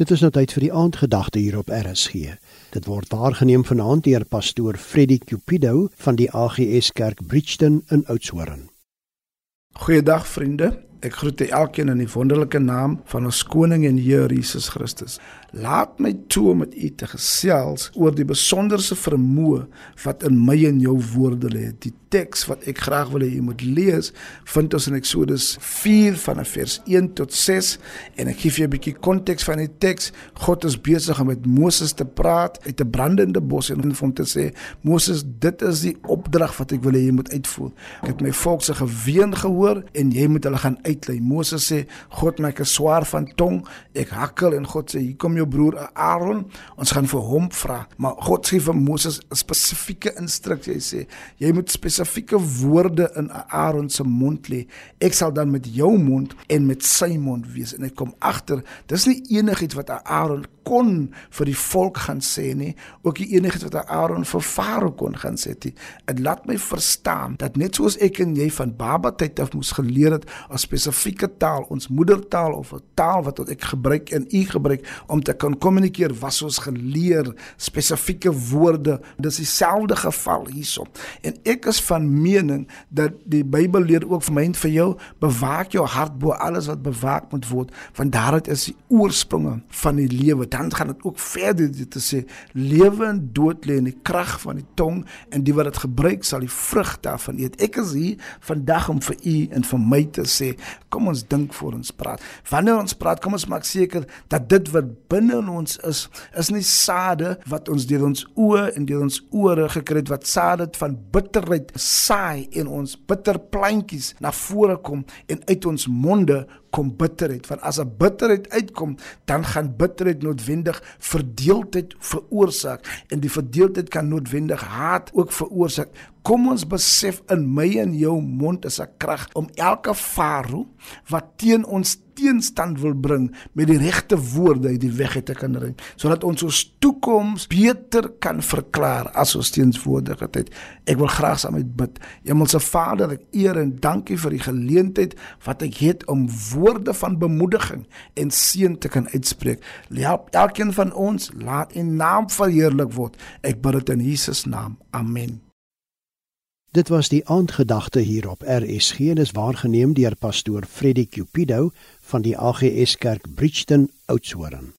Dit is nou tyd vir die aandgedagte hier op RSG. Dit word waargeneem vanaand deur pastoor Freddie Cupido van die AGS Kerk Bridgton in Oudtshoorn. Goeiedag vriende. Ek groet elkeen in die wonderlike naam van ons koning en Here Jesus Christus. Laat my toe om met u te gesels oor die besonderse vermoë wat in my en jou woorde lê. Die teks wat ek graag wil hê jy moet lees, vind ons in Eksodus 4 van vers 1 tot 6 en ek gee vir jou 'n bietjie konteks van die teks. God is besig om met Moses te praat uit 'n brandende bos en hom te sê: "Moses, dit is die opdrag wat ek wil hê jy moet uitvoer. Ek het my volk se geween gehoor en jy moet hulle gaan uitlei." Moses sê: "God, my ek is swaar van tong. Ek hakkel." En God sê: "Hier kom jou broer Aaron, ons gaan vir hom vra." Maar God sê vir Moses 'n spesifieke instruksie. Hy sê: "Jy moet spesifieke woorde in Aaron se mond lê. Ek sal dan met jou mond en met sy mond wees." En ek kom agter, dis nie enigiets wat Aaron kon vir die volk gaan sê nie, ook nie enigiets wat Aaron vir Farao kon gaan sê nie. Dit laat my verstaan dat net soos ek en jy van baba tyd af moes geleer het 'n spesifieke taal, ons moedertaal of 'n taal wat ek gebruik en u gebruik om te kan kommunikeer, was ons geleer spesifieke woorde. Dis dieselfde geval hierso. En ek is van mening dat die Bybel leer ook vir my en vir jou, bewaak jou hart bo alles wat bewaak moet word, want daaruit is die oorspronge van die lewe dan gaan dit ook verder dit te sê lewe en dood lê in die krag van die tong en die wat dit gebruik sal die vrug daarvan eet. Ek is hier vandag om vir u en vir my te sê, kom ons dink voor ons praat. Wanneer ons praat, kom ons maak seker dat dit wat binne in ons is, is nie sade wat ons deur ons oë en deur ons ore gekry het wat sade van bitterheid saai en ons bitter plantjies na vore kom en uit ons monde kom bitterheid. Want as 'n bitterheid uitkom dan gaan bitterheid noodwendig verdeeldheid veroorsaak. En die verdeeldheid kan noodwendig haat ook veroorsaak. Kom ons besef in my en jou mond is 'n krag om elke farao wat teen ons teenstand wil bring met die regte woorde uit die weg te kan ry sodat ons ons toekoms beter kan verklaar as ons teenswoordigheid het. Ek wil graag saam met bid. Hemelse Vader ek eer en dankie vir die geleentheid wat ek het om woorde van bemoediging en seën te kan uitspreek. Help elkeen van ons laat in naam verheerlik word. Ek bid dit in Jesus naam. Amen Dit was die aandgedagte hier op RSG en is waargeneem deur pastoor Freddie Cupido van die AGS Kerk Bridgton Oudtshoorn.